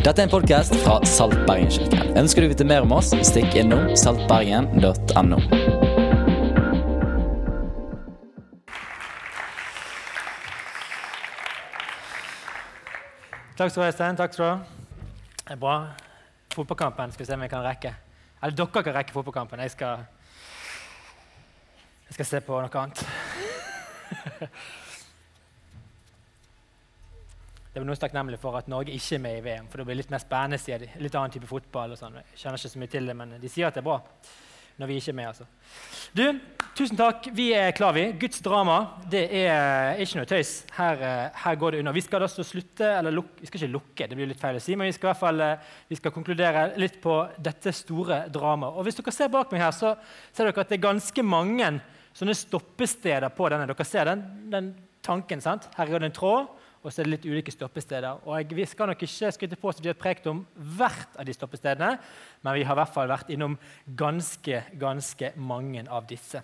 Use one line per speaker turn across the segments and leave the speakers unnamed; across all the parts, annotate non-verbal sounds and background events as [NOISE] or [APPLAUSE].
Dette er en podkast fra Salt Bergen-kirken. Ønsker du å vite mer om oss, stikk innom saltbergen.no.
Takk skal du ha, Øystein. Takk skal du ha. Det er bra. Fotballkampen skal vi se om jeg kan rekke. Eller dere kan rekke fotballkampen. Jeg skal, jeg skal se på noe annet. [LAUGHS] Det er noen takknemlige for at Norge ikke er med i VM, for det blir litt mer spennende. sier de. Litt annen type fotball og sånn. Jeg kjenner ikke så mye til det, men de sier at det er bra når vi ikke er med. altså. Du, tusen takk. Vi er klar, vi. Guds drama det er ikke noe tøys. Her, eh, her går det unna. Vi skal da slutte, eller luk, vi skal ikke lukke, det blir litt feil å si, men vi skal i hvert fall eh, vi skal konkludere litt på dette store dramaet. Og Hvis dere ser bak meg her, så ser dere at det er ganske mange sånne stoppesteder på denne. Dere ser den, den tanken, sant? Her er det en tråd og så er det litt ulike stoppesteder. Og jeg, skal nok ikke skryte på oss at vi har prekt om hvert av de stoppestedene, men vi har i hvert fall vært innom ganske, ganske mange av disse.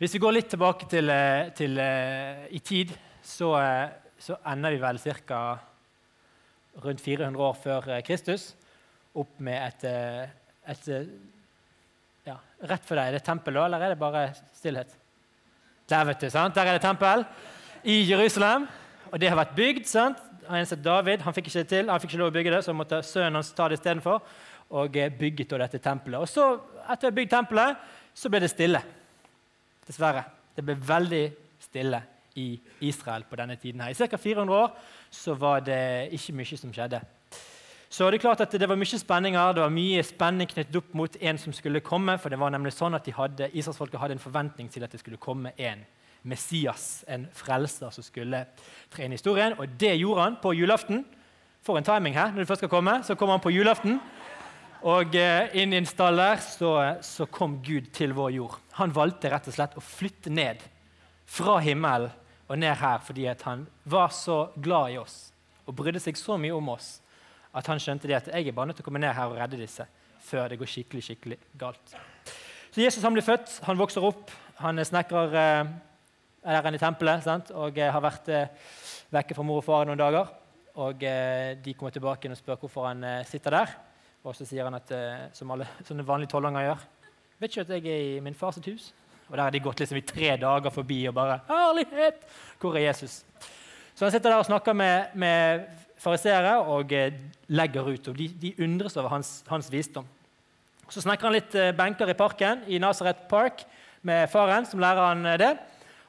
Hvis vi går litt tilbake til, eh, til uh, i tid, så, uh, så, ender vi vel ca. rundt 400 år før Kristus opp med et, et ja, Rett for deg, er det tempel da, eller er det bare stillhet? Der, vet du, sant? Der er det tempel i Jerusalem. Og det har vært bygd. sant? Han David han fikk ikke det til, han fikk ikke lov å bygge det, så måtte sønnen hans ta det istedenfor. Og eh, bygget dette tempelet. Og så, etter å ha bygd tempelet, så ble det stille. Dessverre. Det ble veldig stille i Israel på denne tiden. her. I ca. 400 år så var det ikke mye som skjedde. Så det er klart at det var mye spenninger, det var mye spenning knyttet opp mot en som skulle komme. For det var nemlig sånn at hadde, Israelsfolket hadde en forventning til at det skulle komme en Messias, en frelser som skulle tre inn i historien. Og det gjorde han på julaften. For en timing her. Når du først skal komme, så kommer han på julaften. Og eh, inn i en stall der så, så, kom Gud til vår jord. Han valgte rett og slett å flytte ned fra himmelen og ned her fordi han var så glad i oss og brydde seg så mye om oss at han skjønte det at jeg er bare nødt til å komme ned her og redde disse før det går skikkelig skikkelig galt. Så Jesus han blir født, han vokser opp, han er snekrer. Er der i tempelet sant? og eh, har vært eh, vekke fra mor og far noen dager. Og eh, De kommer tilbake og spør hvorfor han sitter der. Og så sier han at, som alle [LAUGHS] sånne vanlige tolvåringer gjør Vet ikke at jeg er i min fars hus? Og Der har de gått liksom i tre dager forbi og bare Herlighet! Hvor er Jesus? Så han sitter der og snakker med, med fariseere og legger ut. og De, de undres over hans, hans visdom. Så snekrer han litt benker i parken i Nazareth Park med faren, som lærer han det.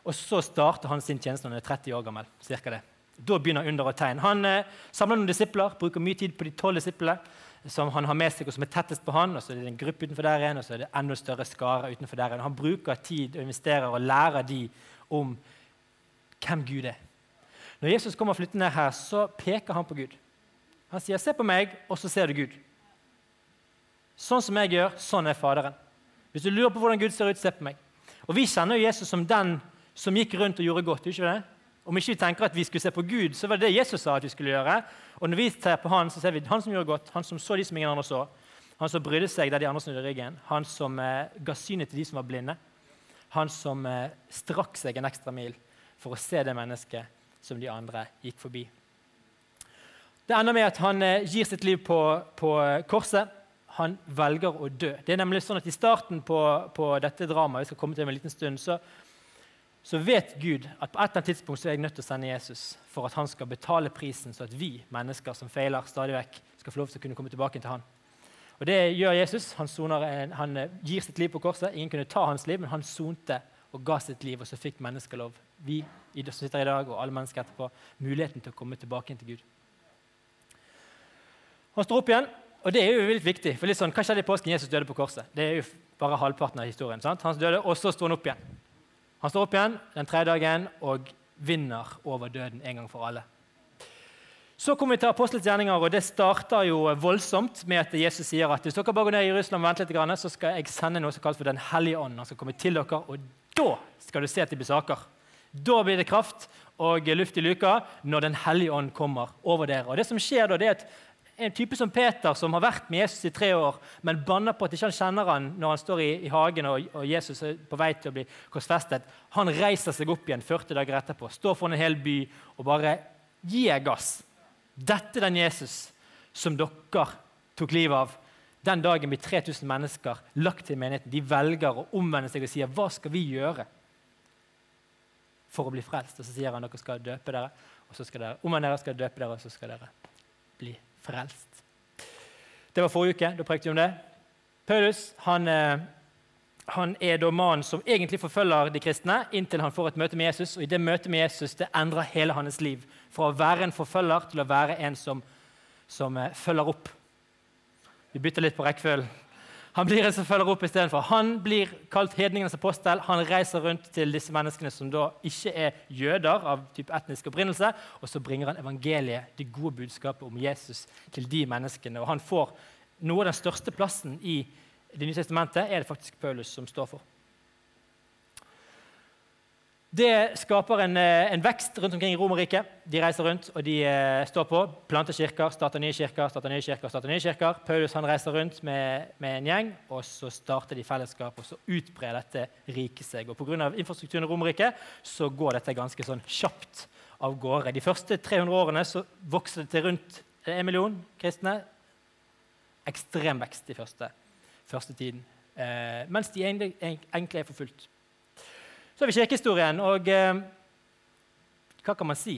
Og så starter han sin tjeneste når han er 30 år gammel. Cirka det. Da begynner under og tegn. Han eh, samler noen disipler, bruker mye tid på de tolv disiplene som han har med seg, og som er tettest på han, og så er det en gruppe utenfor der igjen, og så er det enda større skare utenfor der igjen. Han bruker tid og investerer og lærer de om hvem Gud er. Når Jesus kommer flyttende her, så peker han på Gud. Han sier, 'Se på meg, og så ser du Gud'. Sånn som jeg gjør, sånn er Faderen. Hvis du lurer på hvordan Gud ser ut, se på meg. Og Vi kjenner Jesus som den som gikk rundt og gjorde godt. ikke det? Om ikke vi tenker at vi skulle se på Gud, så var det det Jesus sa at vi skulle gjøre. Og når vi ser på Han, så ser vi han som gjorde godt, han som så de som ingen andre så. Han som brydde seg der de andre snudde ryggen. Han som eh, ga synet til de som var blinde. Han som eh, strakk seg en ekstra mil for å se det mennesket som de andre gikk forbi. Det ender med at han eh, gir sitt liv på, på eh, korset. Han velger å dø. Det er nemlig sånn at I starten på, på dette dramaet vi skal komme til om en liten stund, så så vet Gud at på et eller annet tidspunkt så er jeg nødt til å sende Jesus for at han skal betale prisen, så at vi mennesker som feiler stadig vekk, skal få lov til å kunne komme tilbake til han. Og Det gjør Jesus. Han, soner, han eh, gir sitt liv på korset. Ingen kunne ta hans liv, men han sonte og ga sitt liv, og så fikk mennesker lov, vi som sitter i dag, og alle mennesker etterpå, muligheten til å komme tilbake til Gud. Han står opp igjen, og det er jo litt viktig. for litt sånn, Hva skjedde i påsken? Jesus døde på korset. Det er jo bare halvparten av historien. sant? Han døde, Og så står han opp igjen. Han står opp igjen den tredje dagen og vinner over døden en gang for alle. Så kommer vi til apostelens gjerninger, og det starter jo voldsomt med at Jesus sier at hvis dere bare går ned i Jerusalem og venter litt, så skal jeg sende noe som kalles for Den hellige ånd. Han skal komme til dere, og da skal du se at det blir saker. Da blir det kraft og luft i luka når Den hellige ånd kommer over dere. Og det som skjer da, det er at en type som Peter, som har vært med Jesus i tre år, men banner på at ikke han kjenner han når han står i, i hagen og, og, Jesus er på vei til å bli korsfestet, han reiser seg opp igjen 40 dager etterpå, står foran en hel by og bare gir gass. Dette er den Jesus som dere tok livet av. Den dagen blir 3000 mennesker lagt til menigheten. De velger å omvende seg og sier, 'Hva skal vi gjøre for å bli frelst?' Og så sier han dere skal døpe dere, og så skal dere omvende dere, skal døpe dere, og så skal dere bli frelst. Det var forrige uke. Da prekte vi om det. Paulus han, eh, han er da mannen som egentlig forfølger de kristne inntil han får et møte med Jesus. og i det møtet med Jesus det endrer hele hans liv. Fra å være en forfølger til å være en som, som eh, følger opp. Vi bytter litt på rekkefølgen. Han blir en som følger opp istedenfor. Han blir kalt hedningenes apostel. Han reiser rundt til disse menneskene som da ikke er jøder av type etnisk opprinnelse, og så bringer han evangeliet, det gode budskapet om Jesus, til de menneskene. Og han får noe av den største plassen i Det nye testamentet er det faktisk Paulus som står for. Det skaper en, eh, en, vekst rundt omkring i Romerriket. De reiser rundt og de eh, står på, planter kirker, starter nye kirker, starter nye kirker. starter nye kirker. Paulus han reiser rundt med, med en gjeng, og så starter de fellesskap. og Så utbrer dette riket seg. Og Pga. infrastrukturen i Romerriket så går dette ganske sånn kjapt av gårde. De første 300 årene så vokser det til rundt en million kristne. Ekstrem vekst i første, første tiden. Eh, mens de egentlig er forfulgt. Så har vi kirkehistorien, og eh, hva kan man si?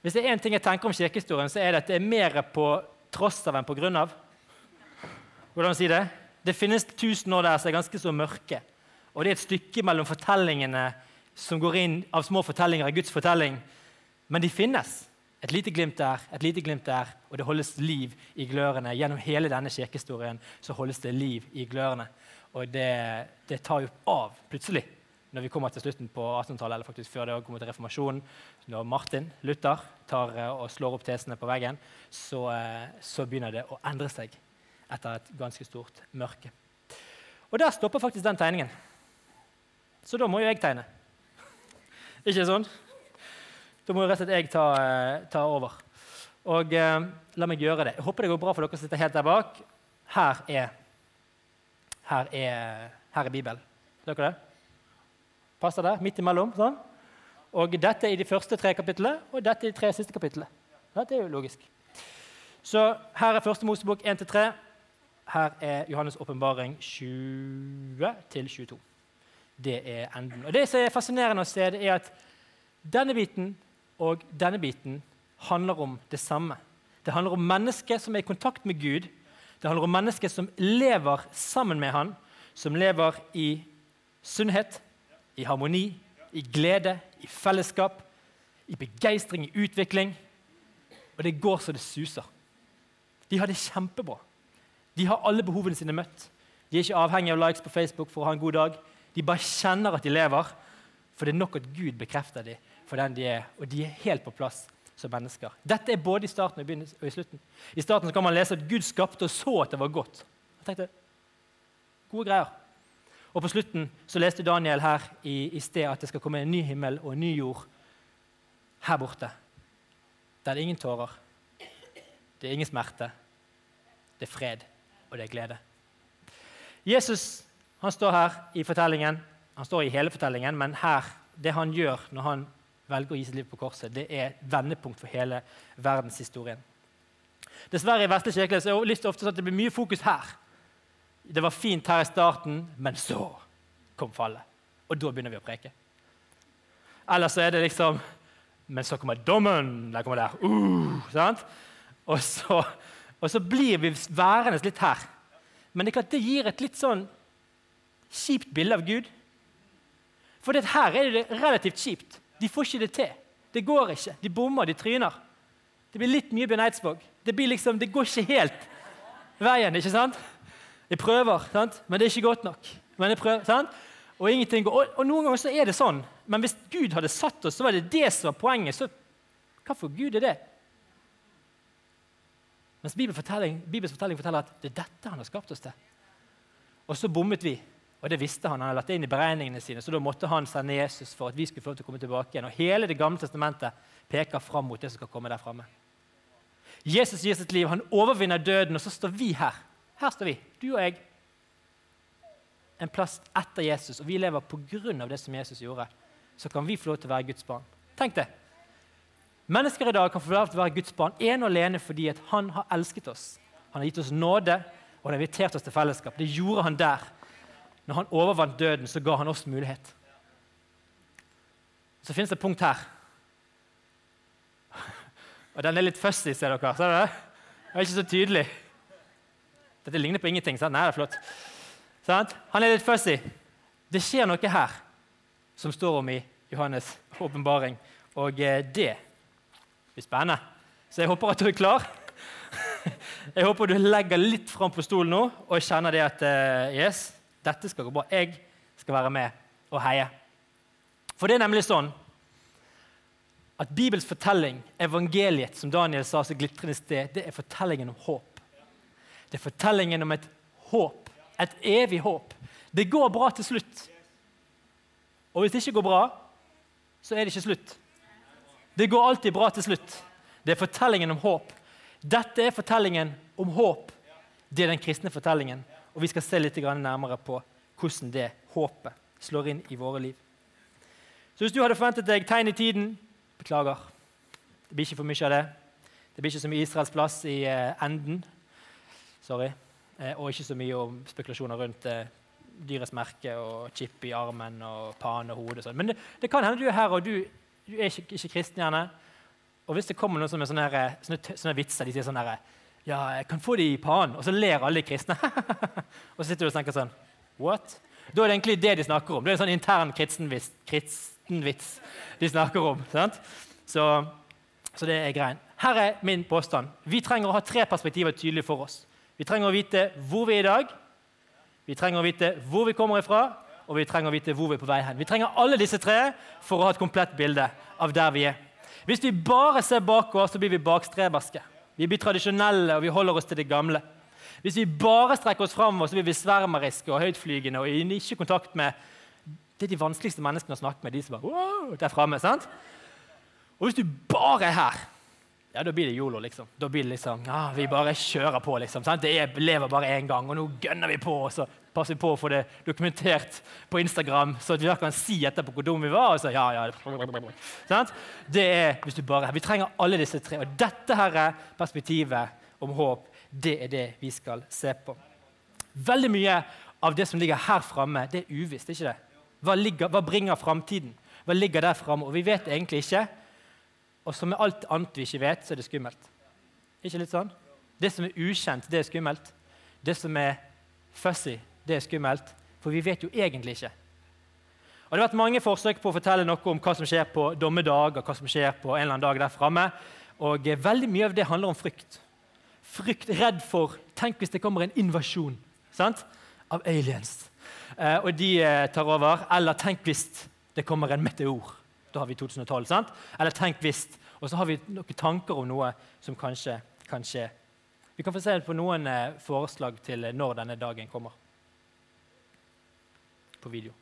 Hvis det er én ting jeg tenker om kirkehistorien, så er det at det er mer på tross av enn på grunn av. Hvordan si det? Det finnes tusen år der som er ganske så mørke. Og det er et stykke mellom fortellingene som går inn av små fortellinger i Guds fortelling. Men de finnes. Et lite glimt der, et lite glimt der, og det holdes liv i glørne. Gjennom hele denne kirkehistorien så holdes det liv i glørne. Og det, det tar jo av plutselig når vi kommer til slutten på 1800-tallet, eller faktisk før det kommer til reformasjonen, når Martin Luther tar eh, og slår opp tesene på veggen, så, eh, så begynner det å endre seg etter et ganske stort mørke. Og der stopper faktisk den tegningen. Så da må jo jeg tegne. [LAUGHS] Ikke sånn? Da må jo rett og slett jeg ta, eh, ta over. Og eh, la meg gjøre det. Jeg håper det går bra for dere som sitter helt der bak. Her er, her er, her er Bibelen. Ser dere det? Passer det? Midt imellom. sånn. Og dette er i de første tre kapitlene, og dette er de tre siste kapitlene. Det er jo logisk. Så her er første Mosebok 1-3. Her er Johannes' åpenbaring 20-22. Det er enden. Og Det som er fascinerende å se, det er at denne biten og denne biten handler om det samme. Det handler om mennesker som er i kontakt med Gud. Det handler om mennesker som lever sammen med Han, som lever i sunnhet, i harmoni, i glede, i fellesskap, i begeistring, i utvikling. Og det går så det suser. De har det kjempebra. De har alle behovene sine møtt. De er ikke avhengig av likes på Facebook for å ha en god dag. De bare kjenner at de lever, for det er nok at Gud bekrefter dem for den de er, og de er helt på plass som mennesker. Dette er både i starten og i slutten. I starten kan man lese at Gud skapte og så at det var godt. Jeg tenkte, Gode greier. Og på slutten så leste Daniel her i, i sted at det skal komme en ny himmel og en ny jord her borte. Der det er ingen tårer, det er ingen smerte, det er fred, og det er glede. Jesus han står her i fortellingen. Han står i hele fortellingen, men her, det han gjør når han velger å gi sitt liv på korset, det er vendepunkt for hele verdenshistorien. Dessverre i vestlig kirke er det ofte sånn at det blir mye fokus her. Det var fint her i starten, men så kom fallet. Og da begynner vi å preke. Eller så er det liksom Men så kommer dommen. Der kommer der. Uh, og, så, og, så, blir vi værende litt her. Men det, det gir et litt sånn kjipt bilde av Gud. For her er det relativt kjipt. De får ikke det til. Det går ikke. De bommer, de tryner. Det blir litt mye Bjørn Eidsvåg. Det, liksom, det går ikke helt veien. ikke sant? Jeg prøver, sant? men det er ikke godt nok. Men jeg prøver, sant? Og, går, og, og, Noen ganger så er det sånn, men hvis Gud hadde satt oss, så var det det som var poenget. Så hvorfor Gud er det? Mens Bibels fortelling, Bibels fortelling forteller at det er dette han har skapt oss til. Og så bommet vi. Og det visste Han han hadde lagt det inn i beregningene sine, så da måtte han sende Jesus for at vi skulle få lov til å komme tilbake igjen. Og Hele Det gamle testamentet peker fram mot det som skal komme der framme. Jesus gir sitt liv, han overvinner døden, og så står vi her. Her står vi, du og jeg. En plass etter Jesus, og vi lever pga. det som Jesus gjorde. Så kan vi få lov til å være Guds barn. Tenk det. Mennesker i dag kan få lov til å være Guds barn ene og alene fordi han har elsket oss. Han har gitt oss nåde og han har invitert oss til fellesskap. Det gjorde han der. Når han overvant døden, så ga han oss mulighet. Så finnes det et punkt her. [LAUGHS] Og den er litt fussy, ser dere. Ser dere? Den er ikke så tydelig. Dette ligner på ingenting. sant? Nei, det er flott. Sant? Han er litt fussy. Det skjer noe her som står om i Johannes' åpenbaring. Og eh, det blir spennende. Så jeg håper at du er klar. [LAUGHS] Jeg håper du legger litt fram på stolen nå og kjenner det at eh, yes, dette skal gå bra. Jeg skal være med og heie. For det er nemlig sånn at Bibels fortelling, evangeliet, som Daniel sa så glitrende sted, det er fortellingen om håp. Det er fortellingen om et håp, et evig håp. Det går bra til slutt. Og hvis det ikke går bra, så er det ikke slutt. Det går alltid bra til slutt. Det er fortellingen om håp. Dette er fortellingen om håp. Det er den kristne fortellingen. Og vi skal se litt nærmere på hvordan det håpet slår inn i våre liv. Så hvis du hadde forventet deg tegn i tiden Beklager. Det blir ikke for mye av det. Det blir ikke mye Israels plass i uh, enden. Sorry. Eh, og ikke så mye om spekulasjoner rundt eh, dyrets merke og chip i armen og pane og hode. Sånn. Men det, det, kan hende du er her, og du, du er ikke, ikke, kristen. gjerne. Og hvis det kommer noen som er sånne, her, sånne, sånne vitser De sier sånn herre Ja, jeg kan få det i panen. Og så ler alle de kristne. [LAUGHS] og så sitter du og tenker sånn What? Da er det egentlig det de snakker om. Det er en sånn intern kristenvits. kristenvits de snakker om. Så, så, det er greien. Her er min påstand. Vi trenger å ha tre perspektiver tydelig for oss. Vi trenger å vite hvor vi er i dag, vi trenger å vite hvor vi kommer ifra, og vi trenger å vite hvor vi er på vei hen. Vi trenger alle disse tre for å ha et komplett bilde av der vi er. Hvis vi bare ser bakover, så blir vi bakstreberske. Vi blir tradisjonelle, og vi holder oss til det gamle. Hvis vi bare strekker oss framover, så blir vi svermeriske og høytflygende og ikke i kontakt med det er de vanskeligste menneskene å snakke med. de som bare, wow, der fremme, sant? Og hvis du bare er her, ja, da blir det yolo. liksom. Da blir det liksom, ja, Vi bare kjører på. liksom, sant? Det er, lever bare én gang, og nå gønner vi på. og så passer vi på å få det dokumentert på Instagram, så at vi kan si etterpå hvor dumme vi var. og så, ja, ja, sant? Det er hvis du bare. Vi trenger alle disse tre. Og dette her perspektivet om håp, det er det vi skal se på. Veldig mye av det som ligger her framme, det er uvisst. ikke det? Hva, ligger, hva bringer framtiden? Hva ligger der framme? Og vi vet egentlig ikke. Og som med alt annet vi ikke vet, så er det skummelt. Ikke litt sånn? Det som er ukjent, det er skummelt. Det som er fussy, det er skummelt. For vi vet jo egentlig ikke. Og Det har vært mange forsøk på å fortelle noe om hva som skjer på dommedag, og hva som skjer på en eller annen dag der fremme. Og eh, veldig mye av det handler om frykt. Frykt, Redd for Tenk hvis det kommer en invasjon sant? av aliens. Eh, og de eh, tar over. Eller tenk hvis det kommer en meteor. Da har vi 2012. sant? Eller tenk hvis. Og så har vi noen tanker om noe som kanskje kan skje. Vi kan få se på noen eh, forslag til når denne dagen kommer. På video.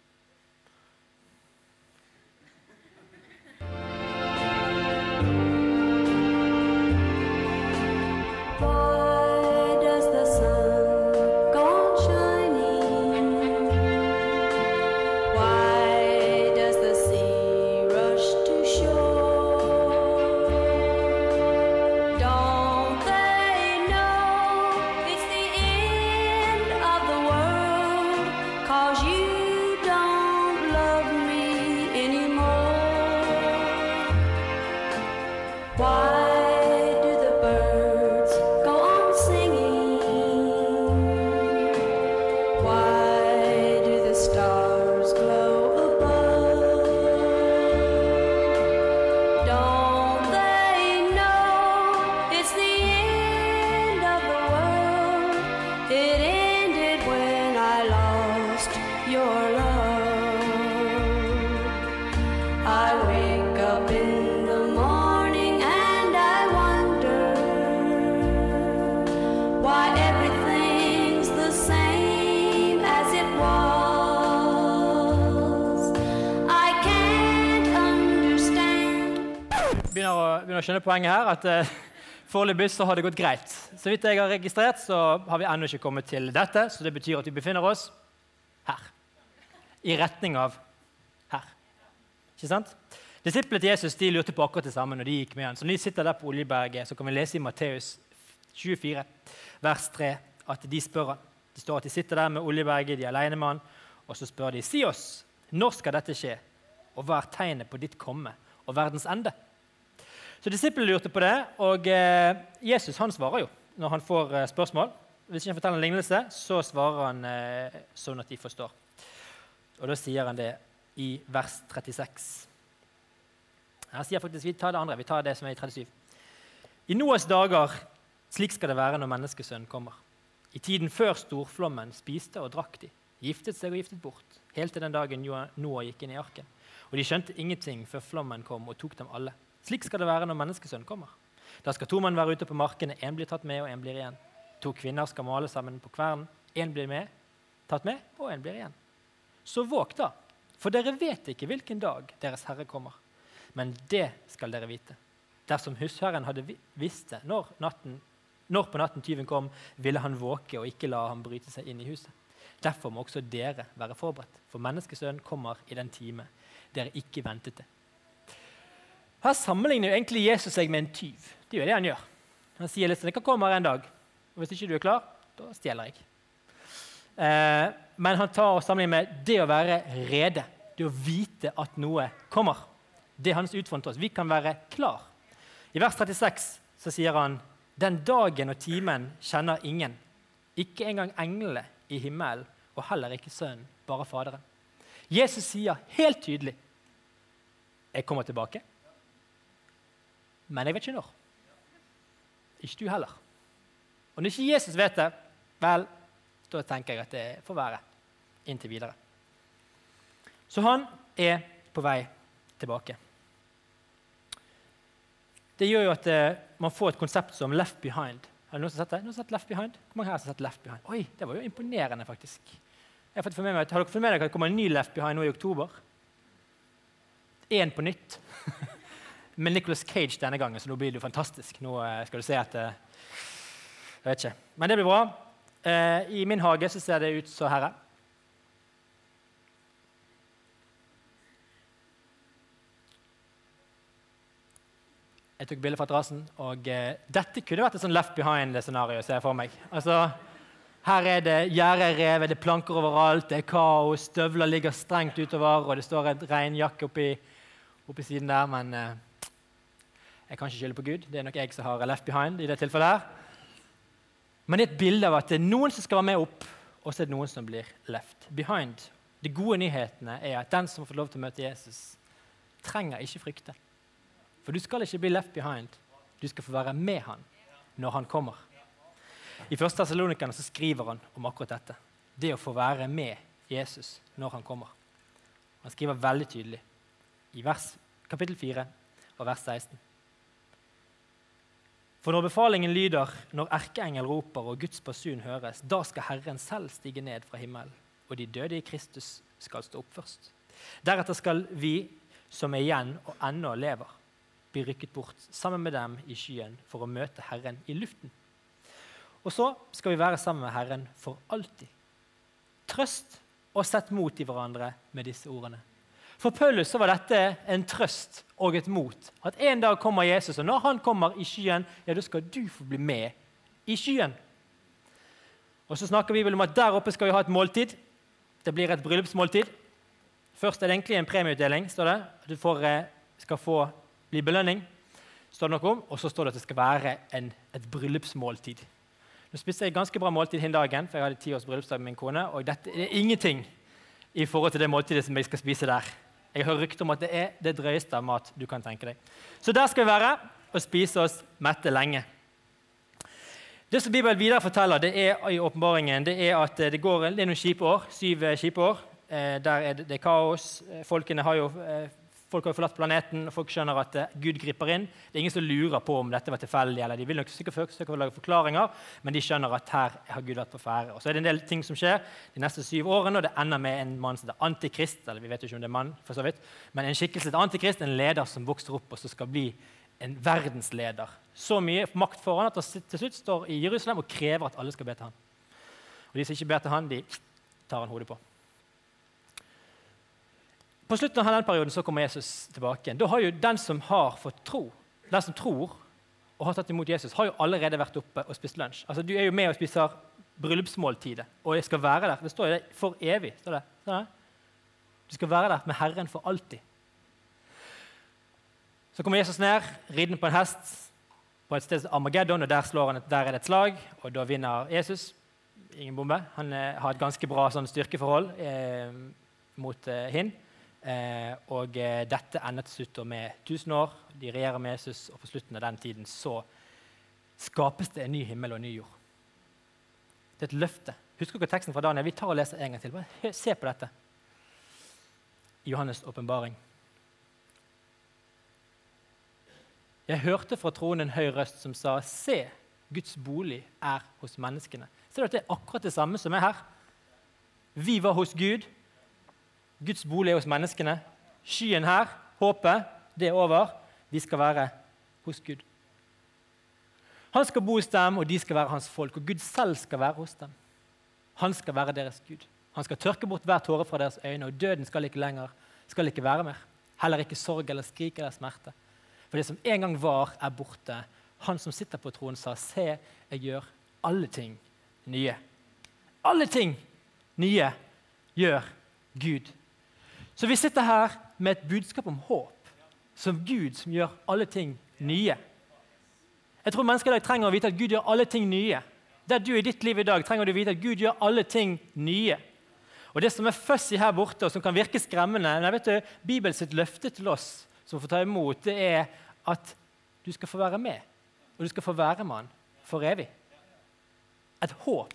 Å skjønne poenget her. at uh, Foreløpig så har det gått greit. Så vidt jeg har registrert, så har vi ennå ikke kommet til dette. Så det betyr at vi befinner oss her. I retning av her. Ikke sant? Disiplene til Jesus de lurte på akkurat det samme når de gikk med han. Så når de sitter der på Oljeberget, så kan vi lese i Matteus 24, vers 3, at de spør han. Det står at de sitter der med Oljeberget, de er alene med han, og så spør de, si oss, når skal dette skje, og hva er tegnet på ditt komme og verdens ende? Så disiplene lurte på det, og eh, Jesus han svarer jo når han får eh, spørsmål. Hvis ikke han forteller en lignelse, så svarer han eh, sånn at de forstår. Og da sier han det i vers 36. Her sier faktisk, Vi tar det andre, vi tar det som er i 37. I Noas dager, slik skal det være når menneskesønnen kommer. I tiden før storflommen spiste og drakk de, giftet seg og giftet bort, helt til den dagen Noah gikk inn i arken. Og de skjønte ingenting før flommen kom og tok dem alle. Slik skal det være når menneskesønnen kommer. Da skal to menn være ute på markene, én blir tatt med, og én blir igjen. To kvinner skal male sammen på kvernen. Én blir med, tatt med, og én blir igjen. Så våg da, for dere vet ikke hvilken dag Deres Herre kommer. Men det skal dere vite. Dersom husherren hadde visst det når, natten, når på natten tyven kom, ville han våke og ikke la ham bryte seg inn i huset. Derfor må også dere være forberedt, for menneskesønnen kommer i den time dere ikke ventet det. Her sammenligner jo egentlig Jesus seg med en tyv. Det er jo det han gjør. Han sier liksom, komme kommer en dag, og hvis ikke du er klar, da stjeler jeg. Eh, men han tar og sammenligner med det å være rede, det å vite at noe kommer. Det er hans utfordring til oss. Vi kan være klar. I vers 36 så sier han den dagen og timen kjenner ingen, ikke engang englene i himmelen, og heller ikke Sønnen, bare Faderen. Jesus sier helt tydelig jeg kommer tilbake, men jeg vet ikke når. Ikke du heller. Og når ikke Jesus vet det, vel, da tenker jeg at det får være inntil videre. Så han er på vei tilbake. Det gjør jo at uh, man får et konsept som left behind. Har noen som sett det? Noen som sett left behind? Hvor mange her har sett left behind? Oi, det var jo imponerende, faktisk. Jeg har, fått med meg, har dere fått med dere at det kommer en ny Left Behind nå i oktober? Én på nytt. [LAUGHS] Med Nicholas Cage denne gangen, så nå blir det jo fantastisk. Nå uh, skal du se at uh, Jeg vet ikke. Men det blir bra. I min hage så ser det ut så her. Jeg tok bilde fra terrassen, og dette kunne vært et sånn left behind-scenario. ser jeg for meg. Altså, her er det gjerder revet, det er planker overalt, det er kaos, støvler ligger strengt utover, og det står et regnjakke oppi, oppi siden der, men jeg kan ikke skylde på Gud. Det er nok jeg som har left behind i det tilfellet her. Men det er et bilde av at det er noen som skal være med opp, og så er det noen som blir left behind. De gode nyhetene er at den som har fått lov til å møte Jesus, trenger ikke frykte. For du skal ikke bli left behind. Du skal få være med han når han kommer. I 1. Tessalonikerne skriver han om akkurat dette. Det å få være med Jesus når han kommer. Han skriver veldig tydelig i vers, kapittel 4 og vers 16. For når befalingen lyder, når erkeengel roper og Guds basun høres, da skal Herren selv stige ned fra himmelen, og de døde i Kristus skal stå opp først. Deretter skal vi som er igjen og ennå lever, bli rykket bort sammen med dem i skyen for å møte Herren i luften. Og så skal vi være sammen med Herren for alltid. Trøst og sett mot i hverandre med disse ordene. For Paulus var dette en trøst og et mot. At en dag kommer Jesus, og når han kommer i skyen, ja, da skal du få bli med i skyen. Og så snakker vi vel om at Der oppe skal vi ha et måltid. Det blir et bryllupsmåltid. Først er det egentlig en premieutdeling. står det. Du får, eh, skal få bli belønning. står det noe om, Og så står det at det skal være en, et bryllupsmåltid. Nå spiste jeg ganske bra måltid den dagen, for jeg hadde ti års bryllupsdag med min kone. Og dette er ingenting i forhold til det måltidet som jeg skal spise der. Jeg hører rykter om at det er det drøyeste av mat du kan tenke deg. Så der skal vi være og spise oss mette lenge. Det som Bibelen videre forteller det er i åpenbaringen, det er at det, går, det er noen kjipe år. Syv kjipe år. Eh, der er det, det er kaos. Eh, folkene har jo eh, Folk har forlatt planeten, og folk skjønner at uh, Gud griper inn. Det er ingen som lurer på om dette var tilfeldig. eller De vil nok sikkert lage forklaringer, men de skjønner at her har Gud vært på ferde. Og så er det en del ting som skjer de neste syv årene, og det ender med en mann som heter Antikrist. eller vi vet jo ikke om det er mann, for så vidt, Men en skikkelse til Antikrist, en leder som vokser opp og som skal bli en verdensleder. Så mye makt får han at han til slutt står i Jerusalem og krever at alle skal be til han. Og de som ikke ber til han, de tar han hodet på. På slutten av den perioden så kommer Jesus tilbake. Da har jo den som har fått tro, den som tror og har tatt imot Jesus, har jo allerede vært oppe og spist lunsj. Altså, Du er jo med og spiser bryllupsmåltidet, og jeg skal være der. Det står jo det for evig. står det. Du skal være der med Herren for alltid. Så kommer Jesus ned, ridende på en hest på et sted som Armageddon, og der, slår han, der er det et slag, og da vinner Jesus. Ingen bombe. Han eh, har et ganske bra sånn, styrkeforhold eh, mot eh, hin. Eh, og eh, dette ender til slutt med 1000 år. De regjerer med Jesus, og på slutten av den tiden så skapes det en ny himmel og en ny jord. Det er et løfte. Husker dere teksten fra Daniel? Vi tar og leser en gang til. Bare se på dette. Johannes' åpenbaring. Jeg hørte fra tronen en høy røst som sa, Se, Guds bolig er hos menneskene. Ser du at det er akkurat det samme som er her? Vi var hos Gud. Guds bolig er hos menneskene. Skyen her, håpet, det er over. Vi skal være hos Gud. Han skal bo hos dem, og de skal være hans folk. Og Gud selv skal være hos dem. Han skal være deres Gud. Han skal tørke bort hver tåre fra deres øyne, og døden skal ikke lenger skal ikke være mer. Heller ikke sorg eller skrik eller smerte. For det som en gang var, er borte. Han som sitter på troen, sa, 'Se, jeg gjør alle ting nye'. Alle ting nye gjør Gud. Så vi sitter her med et budskap om håp, som Gud som gjør alle ting nye. Jeg tror mennesker i dag trenger å vite at Gud gjør alle ting nye. Der du i ditt liv i dag trenger du vite at Gud gjør alle ting nye. Og Det som er fussy her borte, og som kan virke skremmende men jeg vet du, Bibels løfte til oss som får ta imot, det er at du skal få være med, og du skal få være med han for evig. Et håp.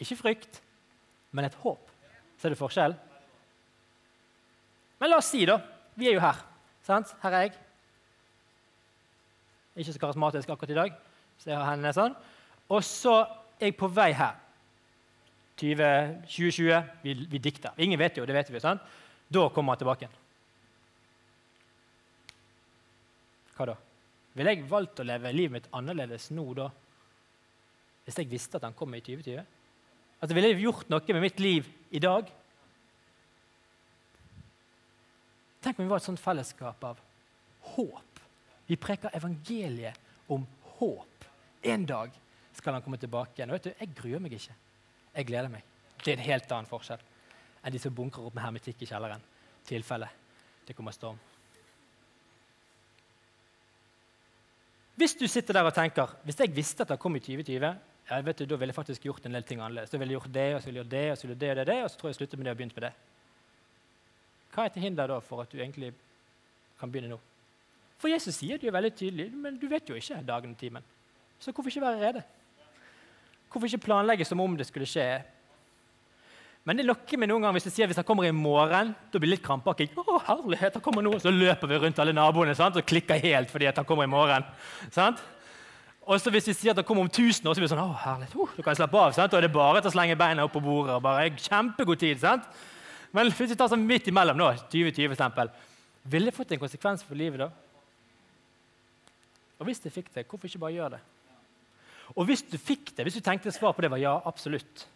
Ikke frykt, men et håp. Ser du forskjell? Men la oss si, da Vi er jo her. Sant? Her er jeg. Ikke så karismatisk akkurat i dag, så jeg har hendene sånn. Og så er jeg på vei her. 20, 2020. Vi, vi dikter. Ingen vet jo, det vet vi. sant? Da kommer han tilbake. Hva da? Ville jeg valgt å leve livet mitt annerledes nå da? Hvis jeg visste at han kom i 2020? Altså, Ville jeg gjort noe med mitt liv i dag? Tenk om vi var et sånt fellesskap av håp. Vi preker evangeliet om håp. En dag skal han komme tilbake igjen. Og vet du, Jeg gruer meg ikke. Jeg gleder meg. Det er en helt annen forskjell enn de som bunkrer opp med hermetikk i kjelleren. tilfelle det kommer storm. Hvis du sitter der og tenker hvis jeg visste at det kom i 2020, ja, vet du, da ville jeg faktisk gjort en del ting annerledes. Da ville jeg gjort det, og så ville jeg gjort det, og så ville jeg gjort det, og det, og så tror jeg jeg slutter med det og begynt med det. Hva er til hinder da for at du egentlig kan begynne nå? For Jesus sier det jo veldig tydelig, men du vet jo ikke dagen og timen. Så hvorfor ikke være rede? Hvorfor ikke planlegge som om det skulle skje? Men det lokker meg noen ganger hvis jeg sier hvis han kommer i morgen. Da blir det litt krampaktig. Å, herlighet, han kommer nå, Så løper vi rundt alle naboene sant? og klikker helt fordi han kommer i morgen. Sant? Og så hvis vi sier at han kommer om 1000 år, så blir det sånn, å, herlighet, uh, du kan slappe av. Sant? Da er det bare til å slenge beina opp på bordet. og bare Kjempegod tid. sant? Men hvis vi tar sånn midt imellom, nå, 2020 eksempel, ville det fått en konsekvens for livet da? Og hvis det fikk det, hvorfor ikke bare gjøre det? Og hvis du fikk det, hvis du tenkte svar på det var ja, absolutt,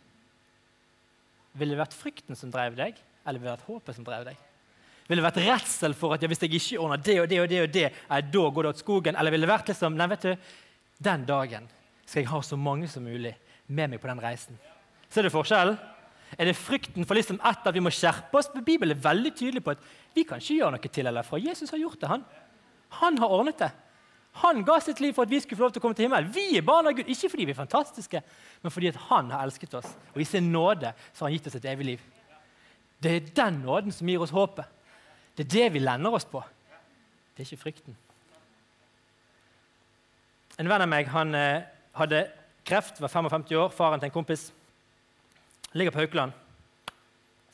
ville det vært frykten som drev deg, eller ville det vært håpet som drev deg? Ville det vært redsel for at ja, hvis jeg ikke ordner det og det og det, og det, er, da går det åt skogen? Eller ville det vært liksom Nei, vet du, den dagen skal jeg ha så mange som mulig med meg på den reisen. Ser du forskjellen? Er det frykten for liksom etter at vi må skjerpe oss? Bibelen er veldig tydelig på at vi kan ikke gjøre noe til eller fra. Jesus har gjort det. Han, han har ordnet det. Han ga sitt liv for at vi skulle få lov til å komme til himmelen. Vi er barn av Gud, Ikke fordi vi er fantastiske, men fordi han har elsket oss. Og i sin nåde så har han gitt oss et evig liv. Det er den nåden som gir oss håpet. Det er det vi lender oss på. Det er ikke frykten. En venn av meg han eh, hadde kreft, var 55 år, faren til en kompis. Ligger på Haukeland.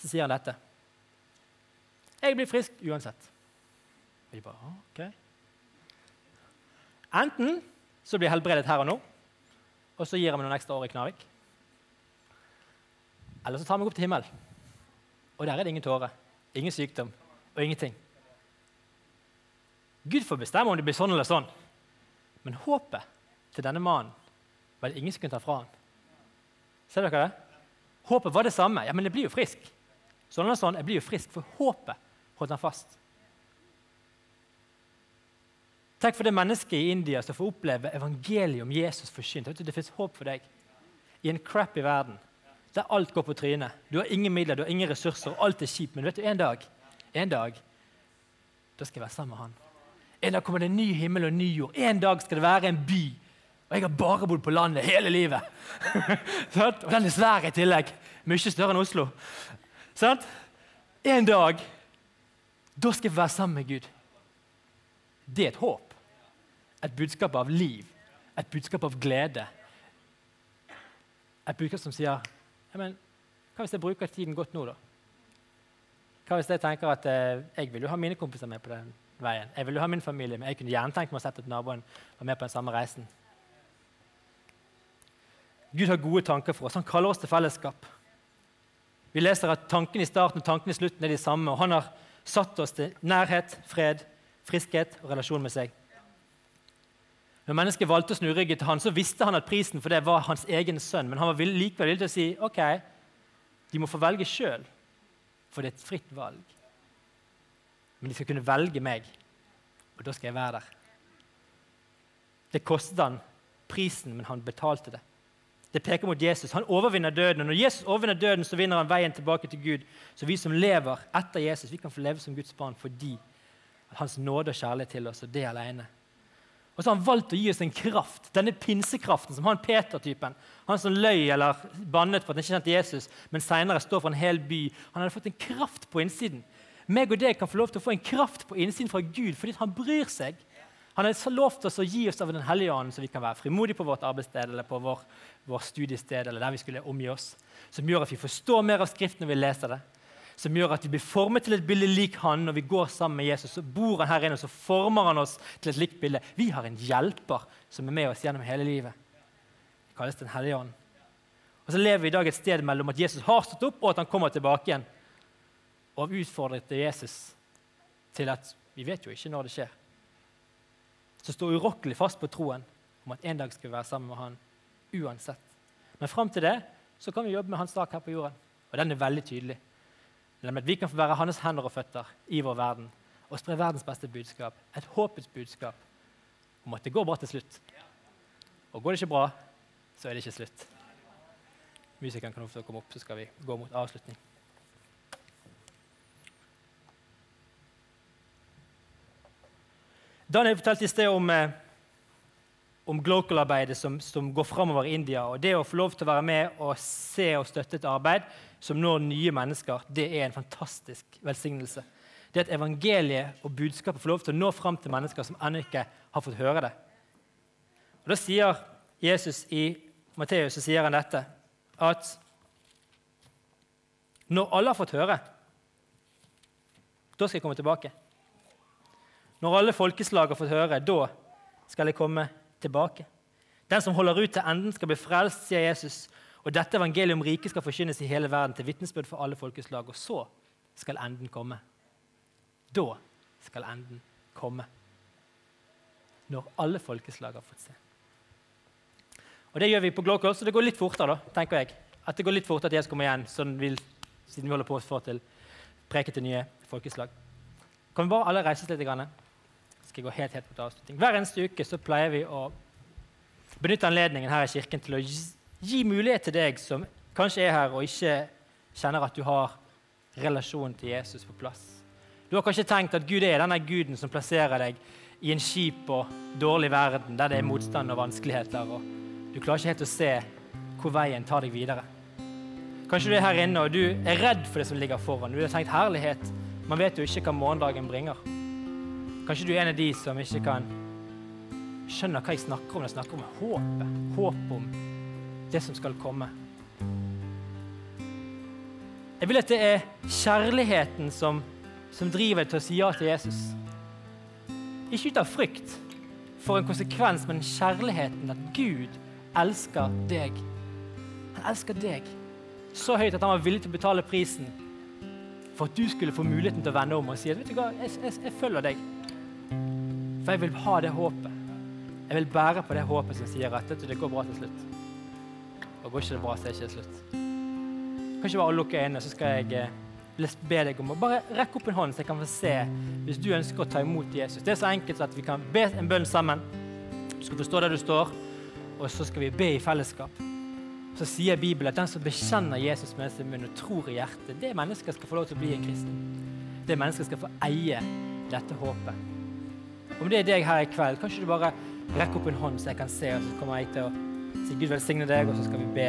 Så sier han dette. 'Jeg blir frisk uansett.' Vi bare, ok. Enten så blir jeg helbredet her og nå, og så gir jeg meg noen ekstra år i Knarvik. Eller så tar jeg meg opp til himmelen. Og der er det ingen tårer, ingen sykdom og ingenting. Gud får bestemme om det blir sånn eller sånn. Men håpet til denne mannen var det ingen som kunne ta fra ham. Ser dere det? Håpet var det samme. Ja, men jeg blir jo frisk. Sånn og sånn, jeg blir jo frisk, for håpet holdt han fast. Tenk for det mennesket i India som får oppleve evangeliet om Jesus forkynt. Det fins håp for deg i en crappy verden der alt går på trynet. Du har ingen midler, du har ingen ressurser, og alt er kjipt. Men vet du, en dag, en dag, da skal jeg være sammen med han. En dag kommer det en ny himmel og en ny jord. En dag skal det være en by. Og jeg har bare bodd på landet hele livet. [LAUGHS] og den er svær i tillegg. Mye større enn Oslo. Sant? En dag da skal jeg være sammen med Gud. Det er et håp. Et budskap av liv. Et budskap av glede. Et budskap som sier men, Hva hvis jeg bruker tiden godt nå, da? Hva hvis jeg tenker at eh, jeg vil jo ha mine kompiser med på den veien? Jeg vil jo ha min familie med. Jeg kunne gjerne tenkt meg å sette at naboen var med på den samme reisen. Gud har gode tanker for oss. Han kaller oss til fellesskap. Vi leser at tankene i starten og tankene i slutten er de samme. og Han har satt oss til nærhet, fred, friskhet og relasjon med seg. Når mennesket valgte å snu ryggen til han, så visste han at prisen for det var hans egen sønn. Men han var likevel villig til å si ok, de må få velge sjøl, for det er et fritt valg. Men de skal kunne velge meg, og da skal jeg være der. Det kostet han prisen, men han betalte det. Det peker mot Jesus. Han overvinner døden. og Når Jesus overvinner døden, så vinner han veien tilbake til Gud. Så vi som lever etter Jesus, vi kan få leve som Guds barn fordi hans nåde og kjærlighet til oss, og det alene. Og så har han valgt å gi oss en kraft, denne pinsekraften som han Peter-typen. Han som løy eller bannet for at han ikke kjente Jesus, men senere står for en hel by. Han hadde fått en kraft på innsiden. Meg og deg kan få lov til å få en kraft på innsiden fra Gud fordi han bryr seg. Han har lovt oss å gi oss av Den hellige ånd, så vi kan være frimodige på vårt arbeidssted eller på vår, vår studiested eller der vi skulle omgi oss. Som gjør at vi forstår mer av Skriften når vi leser det som gjør at vi blir formet til et bilde lik han når vi går sammen med Jesus. Så bor han her inne, og så former han oss til et likt bilde. Vi har en hjelper som er med oss gjennom hele livet. Det kalles Den hellige ånd. Og så lever vi i dag et sted mellom at Jesus har stått opp, og at han kommer tilbake igjen. Og har utfordret Jesus til at vi vet jo ikke når det skjer. Så står urokkelig fast på troen om at en dag skal vi være sammen med han uansett. Men fram til det så kan vi jobbe med hans sak her på jorden. Og den er veldig tydelig. Nemlig at vi kan få være hans hender og føtter i vår verden og spre verdens beste budskap. Et håpets budskap om at det går bra til slutt. Og går det ikke bra, så er det ikke slutt. Musikeren kan ofte komme opp, så skal vi gå mot avslutning. Daniel fortalte i sted om, eh, om Glocal-arbeidet som, som, går framover i India. og Det å få lov til å være med og se og støtte et arbeid som når nye mennesker, det er en fantastisk velsignelse. Det at evangeliet og budskapet får lov til å nå fram til mennesker som ennå ikke har fått høre det. Og Da sier Jesus i Matteus så sier han dette, at når alle har fått høre, da skal jeg komme tilbake. Når alle folkeslag har fått høre, da skal jeg komme tilbake. Den som holder ut til enden, skal bli frelst, sier Jesus. Og dette evangeliet om riket skal forkynnes i hele verden til vitnesbyrd for alle folkeslag. Og så skal enden komme. Da skal enden komme. Når alle folkeslag har fått se. Og Det gjør vi på Glockhol, så det går litt fortere. da, tenker jeg. At det går litt fortere at Jesus kommer igjen, sånn vi, siden vi holder på å få til preke til nye folkeslag. Kan vi bare alle reise oss litt? Grann? Skal jeg gå helt, helt mot avslutning. Hver eneste uke så pleier vi å benytte anledningen her i kirken til å gi mulighet til deg som kanskje er her og ikke kjenner at du har relasjonen til Jesus på plass. Du har kanskje tenkt at Gud er denne guden som plasserer deg i en kjip og dårlig verden der det er motstand og vanskeligheter. og Du klarer ikke helt å se hvor veien tar deg videre. Kanskje du er her inne og du er redd for det som ligger foran. Du har tenkt herlighet. Man vet jo ikke hva morgendagen bringer. Kanskje du er en av de som ikke kan skjønne hva jeg snakker om. Jeg snakker om håpet. Håp om det som skal komme. Jeg vil at det er kjærligheten som, som driver deg til å si ja til Jesus. Ikke ut av frykt for en konsekvens, men kjærligheten. At Gud elsker deg. Han elsker deg så høyt at han var villig til å betale prisen for at du skulle få muligheten til å vende om og si at vet du hva, jeg, jeg, jeg følger deg. For jeg vil ha det håpet. Jeg vil bære på det håpet som sier at det går bra til slutt. Og går ikke det bra, så er det ikke slutt. Kan ikke bare lukke øynene, så skal jeg eh, be deg om å bare rekke opp en hånd, så jeg kan få se hvis du ønsker å ta imot Jesus. Det er så enkelt at vi kan be en bønn sammen. Du skal forstå der du står, og så skal vi be i fellesskap. Så sier Bibelen at den som bekjenner Jesus med sin munn og tror i hjertet, det mennesket skal få lov til å bli en kristen. Det mennesket skal få eie dette håpet. Om det er deg her i kveld, kanskje du bare rekker opp en hånd, så jeg kan se, og så kommer jeg til å si Gud velsigne deg, og så skal vi be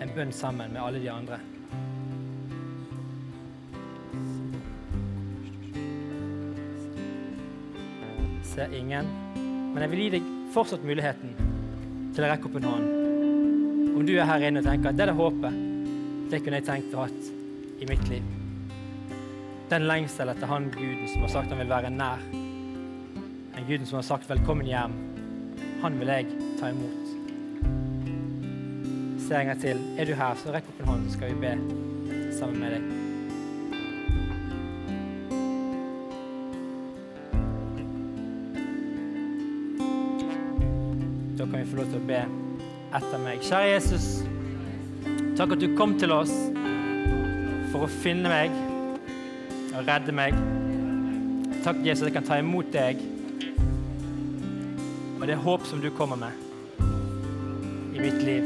en bønn sammen med alle de andre. Ser ingen. Men jeg vil gi deg fortsatt muligheten til å rekke opp en hånd. Om du er her inne og tenker at det er det håpet, det kunne jeg tenkt å ha i mitt liv. Den lengsel etter han guden som har sagt han vil være nær. En guden som har sagt 'velkommen hjem'. Han vil jeg ta imot. Se en gang til. Er du her, så rekk opp en hånd, så skal vi be sammen med deg. Da kan vi få lov til å be etter meg. Kjære Jesus, takk at du kom til oss for å finne meg og redde meg. Takk, Jesus, at jeg kan ta imot deg og det er håp som du kommer med i mitt liv.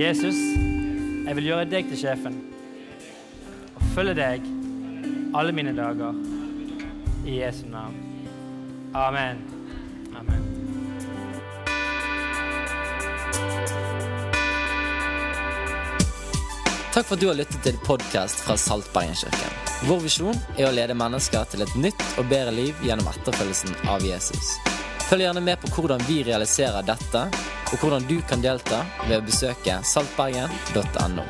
Jesus, jeg vil gjøre deg til sjefen og følge deg alle mine dager. I Jesu navn. Amen. Amen.
Takk for at du har lyttet til podkast fra Saltbergenkirken. Vår visjon er å lede mennesker til et nytt og bedre liv gjennom etterfølgelsen av Jesus. Følg gjerne med på hvordan vi realiserer dette, og hvordan du kan delta ved å besøke saltbergen.no.